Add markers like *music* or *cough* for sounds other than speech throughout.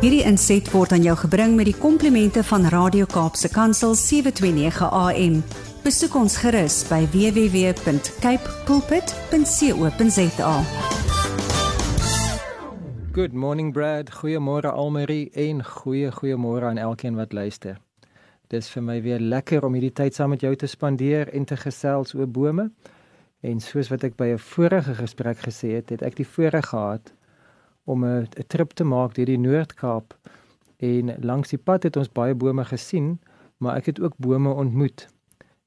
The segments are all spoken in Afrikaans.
Hierdie inset word aan jou gebring met die komplimente van Radio Kaapse Kansel 729 AM. Besoek ons gerus by www.cape pulpit.co.za. Good morning Brad, goeiemôre Almarie en goeie goeiemôre aan elkeen wat luister. Dis vir my weer lekker om hierdie tyd saam met jou te spandeer en te gesels oor bome. En soos wat ek by 'n vorige gesprek gesê het, het ek die voorreg gehad om 'n trip te maak deur die Noord-Kaap. En langs die pad het ons baie bome gesien, maar ek het ook bome ontmoet.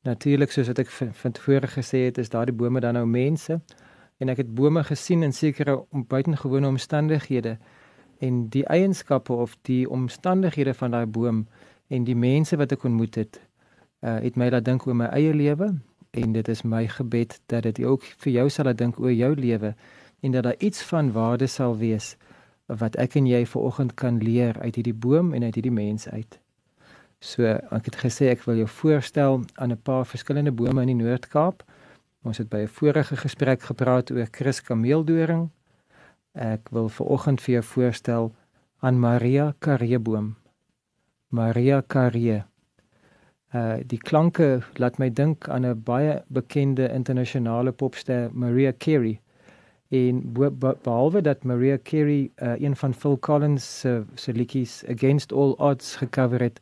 Natuurlik soos wat ek van tevore gesê het, is daardie bome dan nou mense en ek het bome gesien in sekere buitengewone omstandighede en die eienskappe of die omstandighede van daai boom en die mense wat ek ontmoet het, uh, het my laat dink oor my eie lewe en dit is my gebed dat dit ook vir jou sal laat dink oor jou lewe en dat daar iets van waarde sal wees wat ek en jy vanoggend kan leer uit hierdie boom en uit hierdie mens uit. So ek het gesê ek wil jou voorstel aan 'n paar verskillende bome in die Noord-Kaap. Ons het by 'n vorige gesprek gepraat oor Chris Kameeldoring. Ek wil vanoggend vir jou voorstel aan Maria Kareboom. Maria Carrier. Uh die klanke laat my dink aan 'n baie bekende internasionale popster Maria Carey. En behalwe dat Maria Carey uh, een van Phil Collins se se liedjies Against All Odds gecover het,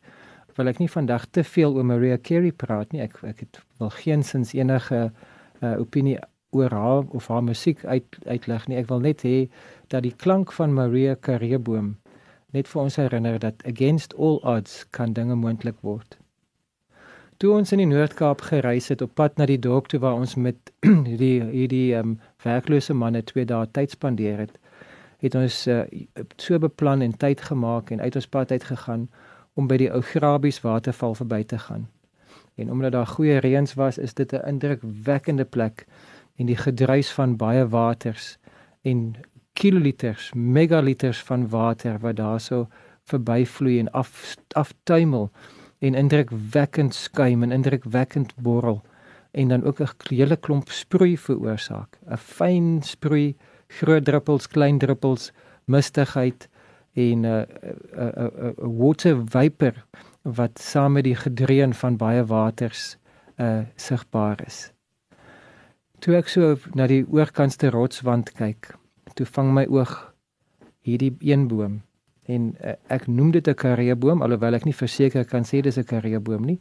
wil ek nie vandag te veel oor Maria Carey praat nie. Ek ek het wel geensins enige uh, opinie oor haar of haar musiek uit uitleg nie. Ek wil net hê dat die klank van Maria Carey boom net vir ons herinner dat against all odds kan dinge moontlik word. Toe ons in die Noord-Kaap gereis het op pad na die dorp toe waar ons met *clears throat* hierdie hierdie um, werklose manne twee dae tyd spandeer het, het ons uh, so beplan en tyd gemaak en uit ons pad uit gegaan om by die ou Grabies waterval verby te gaan. En omdat daar goeie reëns was, is dit 'n indrukwekkende plek en die gedruis van baie waters en kiloliters, megaliters van water wat daarso verbyvloei en af aftuimel en indrukwekkend skuim en indrukwekkend borrel en dan ook 'n hele klomp sproei veroorsaak. 'n Fyn sproei, groot druppels, klein druppels, mistigheid en 'n 'n 'n 'n water vapor wat saam met die gedreun van baie waters uh sigbaar is. Toe ek so na die oorkantste rotswand kyk, toe vang my oog hierdie een boom en uh, ek noem dit 'n karreeboom alhoewel ek nie verseker kan sê dis 'n karreeboom nie.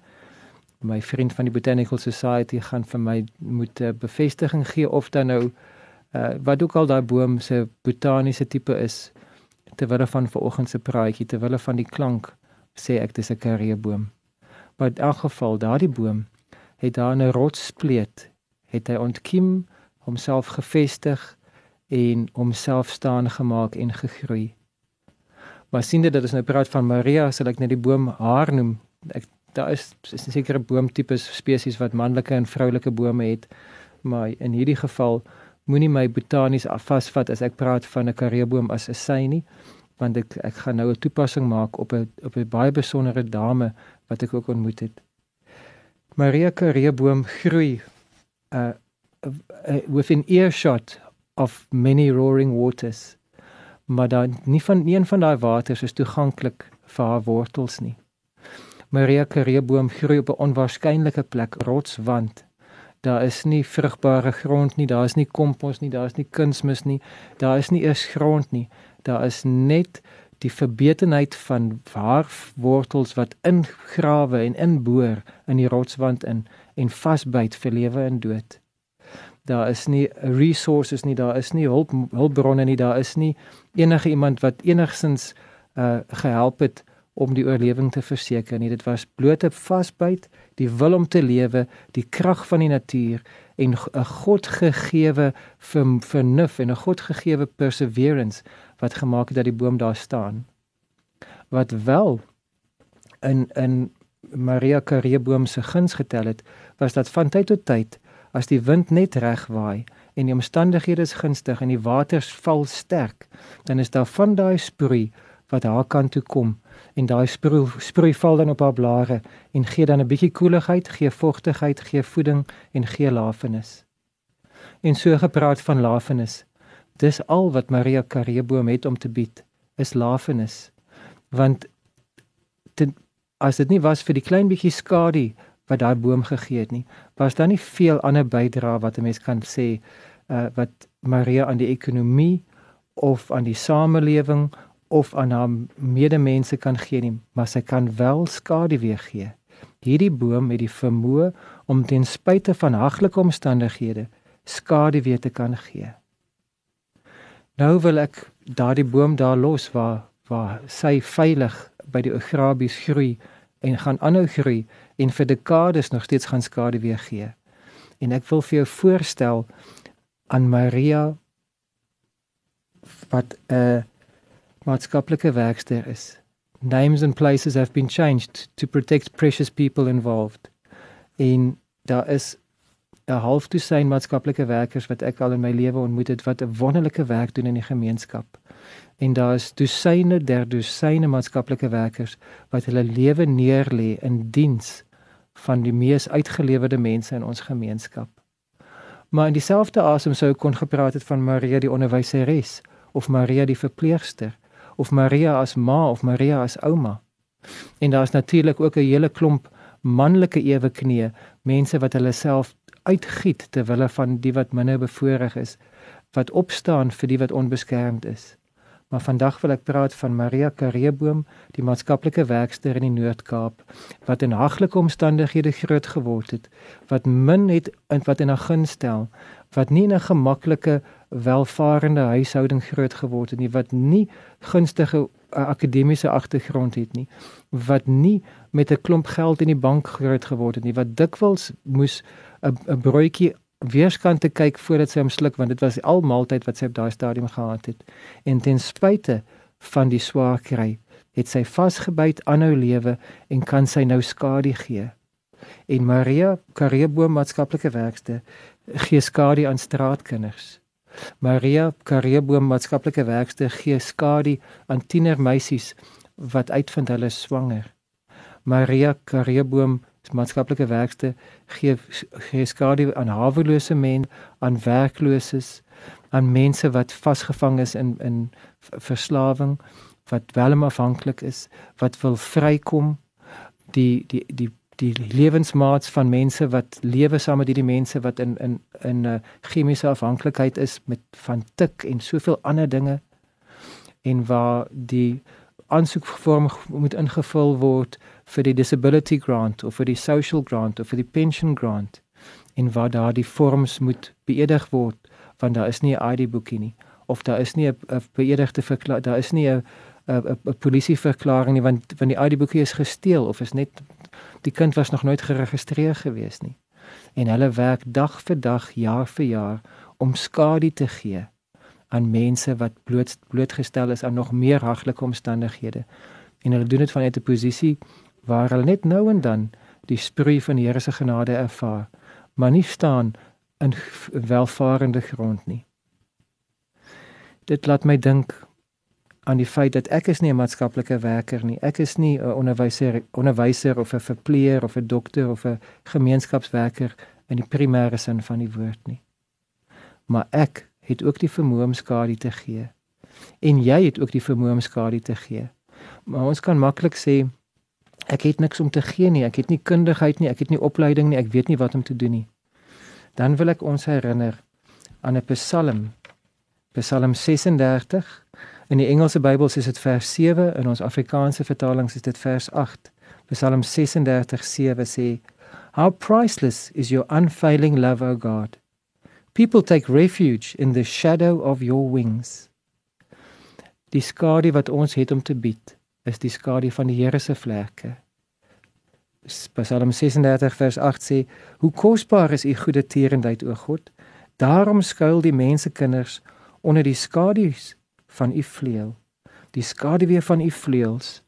My vriend van die Botanical Society gaan vir my moet 'n uh, bevestiging gee of dan nou uh, wat ook al daai boom se botaniese tipe is terwyl van vanoggend se praatjie terwyl van die klank sê ek dis 'n karreeboom. Maar in elk geval daardie boom het daar 'n rotsspleet het hy ontkiem homself gevestig en homself staan gemaak en gegroei. Maar sien dit dat ons nou praat van Maria, sal ek net die boom haar noem. Ek daar is, is sekere boomtipes spesies wat manlike en vroulike bome het, maar in hierdie geval moenie my botanies vasvat as ek praat van 'n karreeboom as 'n sy nie, want ek ek gaan nou 'n toepassing maak op 'n op 'n baie besondere dame wat ek ook ontmoet het. Maria karreeboom groei uh, uh within earshot of many roaring waters. Maar dan nie van een van daai waters is toeganklik vir haar wortels nie. Maria Kareboom groei op 'n onwaarskynlike plek, rotswand. Daar is nie vrugbare grond nie, daar is nie kompos nie, daar is nie kunsmis nie, daar is nie eers grond nie. Daar is net die verbetenheid van haar wortels wat ingrawe en inboor in die rotswand in en vasbyt vir lewe en dood daar is nie resources nie, daar is nie hulp hulpbronne nie, daar is nie enige iemand wat enigsins uh gehelp het om die oorlewing te verseker nie. Dit was bloot 'n vasbyt, die wil om te lewe, die krag van die natuur en 'n godgegewe vernuf en 'n godgegewe perseverance wat gemaak het dat die boom daar staan. Wat wel in in Maria Kareboom se guns getel het, was dat van tyd tot tyd as die wind net reg waai en die omstandighede is gunstig en die waters val sterk, dan is daar van daai sproei wat haar kant toe kom en daai sproei sproei val dan op haar blare en gee dan 'n bietjie koeligheid, gee vogtigheid, gee voeding en gee lafenis. En so gepraat van lafenis. Dis al wat Maria Kareboom het om te bied, is lafenis. Want dit as dit nie was vir die klein bietjie skadu wat daai boom gegee het nie, was daar nie veel ander bydrae wat 'n mens kan sê uh, wat Maria aan die ekonomie of aan die samelewing of aan haar medemense kan gee nie, maar sy kan wel skadu weer gee. Hierdie boom het die vermoë om ten spyte van haglike omstandighede skadu weer te kan gee. Nou wil ek daardie boom daar los waar waar sy veilig by die agrabies groei en gaan aanhou groei en vir dekades nog steeds gaan skade weer gee. En ek wil vir jou voorstel aan Maria wat 'n maatskaplike werkster is. Names and places have been changed to protect precious people involved. En daar is 'n halfdosyn maatskaplike werkers wat ek al in my lewe ontmoet het wat 'n wonderlike werk doen in die gemeenskap. En daar is dosyne der dosyne maatskaplike werkers wat hulle lewe neerlê in diens van die mees uitgelewerde mense in ons gemeenskap. Maar in dieselfde asem sou kon gepraat het van Maria die onderwyseres of Maria die verpleegster of Maria as ma of Maria as ouma. En daar is natuurlik ook 'n hele klomp manlike ewe knie, mense wat hulle self uitgiet ter wille van die wat minder bevoorreg is, wat opstaan vir die wat onbeskermd is. Maar vandag wil ek praat van Maria Kareboom, die maatskaplike werkster in die Noord-Kaap wat in haglike omstandighede groot geword het, wat min het en wat in 'n gunst stel, wat nie in 'n gemaklike welvarende huishouding groot geword het nie, wat nie gunstige uh, akademiese agtergrond het nie, wat nie met 'n klomp geld in die bank groot geword het nie, wat dikwels moes 'n 'n broodjie weerskant te kyk voordat sy hom sluk want dit was al maaltyd wat sy op daai stadium gehad het. En ten spyte van die swaar kry, het sy vasgebyt aan haar lewe en kan sy nou skadu gee. En Maria Kareboom maatskaplike werkste gee skadu aan straatkinders. Maria Kareboom maatskaplike werkste gee skadu aan tienermeisies wat uitvind hulle swanger. Maria Kareboom maatskaplike werkste gee gee skadu aan hawelose mense, aan werklooses, aan mense wat vasgevang is in in verslawing, wat welmafhanklik is, wat wil vrykom, die die die die lewensmaats van mense wat lewe saam met hierdie mense wat in in in 'n uh, chemiese afhanklikheid is met van tik en soveel ander dinge. En waar die aansoekvorm moet ingevul word vir die disability grant of vir die social grant of vir die pension grant en waar daardie vorms moet beëdig word want daar is nie 'n ID boekie nie of daar is nie 'n beëdigde verklaring daar is nie 'n 'n polisieverklaring nie want want die ID boekie is gesteel of is net die kind was nog nooit geregistreer gewees nie. En hulle werk dag vir dag jaar vir jaar om skadu te gee aan mense wat bloot blootgestel is aan nog meer haglike omstandighede. En hulle doen dit vanuit 'n posisie waar hulle net nou en dan die sproei van die Here se genade ervaar, maar nie staan in welvarende grond nie. Dit laat my dink aan die feit dat ek is nie 'n maatskaplike werker nie. Ek is nie 'n onderwyser onderwyser of 'n verpleeër of 'n dokter of 'n gemeenskapswerker in die primêre sin van die woord nie. Maar ek het ook die vermoë om skadu te gee. En jy het ook die vermoë om skadu te gee. Maar ons kan maklik sê ek het niks om te gee nie, ek het nie kundigheid nie, ek het nie opleiding nie, ek weet nie wat om te doen nie. Dan wil ek ons herinner aan 'n Psalm. Psalm 36. In die Engelse Bybel is dit vers 7, in ons Afrikaanse vertalings is dit vers 8. Psalm 36:7 sê: How priceless is your unfailing love, O God. People take refuge in the shadow of your wings. Die skadu wat ons het om te bied is die skadu van die Here se vlerke. Psalm 36 vers 8 sê: Hoe kosbaar is u goeie tierenheid o God. Daarom skuil die mensekinders onder die skadu's van u vleuel. Die skadu weer van u vleuels.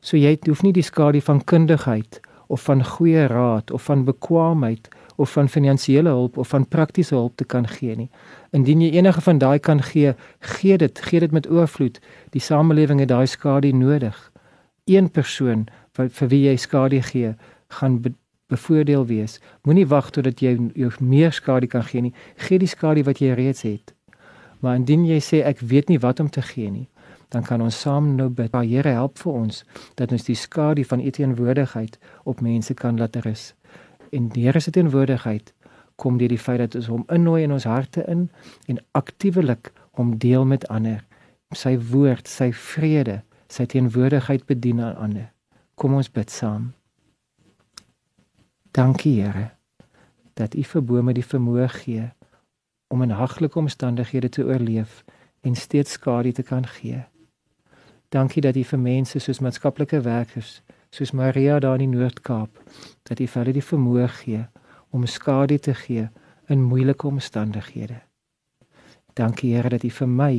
So jy hoef nie die skadu van kundigheid of van goeie raad of van bekwaamheid of van finansiële hulp of van praktiese hulp te kan gee nie. Indien jy enige van daai kan gee, gee dit, gee dit met oorvloed. Die samelewing het daai skadu nodig. Een persoon wat vir wie jy skadu gee, gaan be bevoordeel wees. Moenie wag totdat jy jou meer skadu kan gee nie. Gee die skadu wat jy reeds het. Maar indien jy sê ek weet nie wat om te gee nie, dan kan ons saam nou bid. Maar Here help vir ons dat ons die skadu van u teenwoordigheid op mense kan laat rus. En die Here se teenwoordigheid kom deur die feit dat ons hom innooi in ons harte in en aktiewelik hom deel met ander. Sy woord, sy vrede, sy teenwoordigheid bedien aan ander. Kom ons bid saam. Dankie Here dat U vir bome die vermoë gee om in haglike omstandighede te oorleef en steeds skadu te kan gee. Dankie dat U vir mense soos maatskaplike werkers, soos Maria daar in die Noord-Kaap, dat U vir hulle die vermoë gee om skadu te gee in moeilike omstandighede. Dankie Here dat U vir my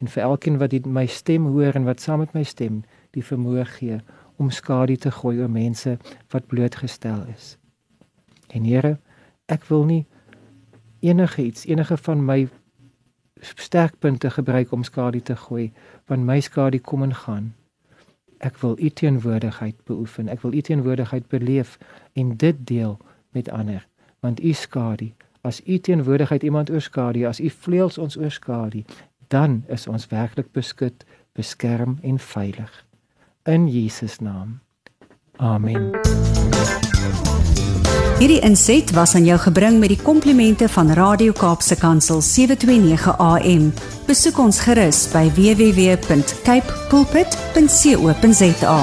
en vir elkeen wat my stem hoor en wat saam met my stem, die vermoë gee om skadu te gooi oor mense wat blootgestel is. En Here, ek wil nie enige iets, enige van my sterkpunte gebruik om skadu te gooi, want my skadu kom en gaan. Ek wil u teenwoordigheid beoefen. Ek wil u teenwoordigheid beleef en dit deel met ander, want u skadu, as u teenwoordigheid iemand oorskadu, as u vleuels ons oorskadu, dan is ons werklik beskud, beskerm en veilig. In Jesus naam. Amen. Hierdie inset was aan jou gebring met die komplimente van Radio Kaapse Kansel 729 AM. Besoek ons gerus by www.cape pulpit.co.za.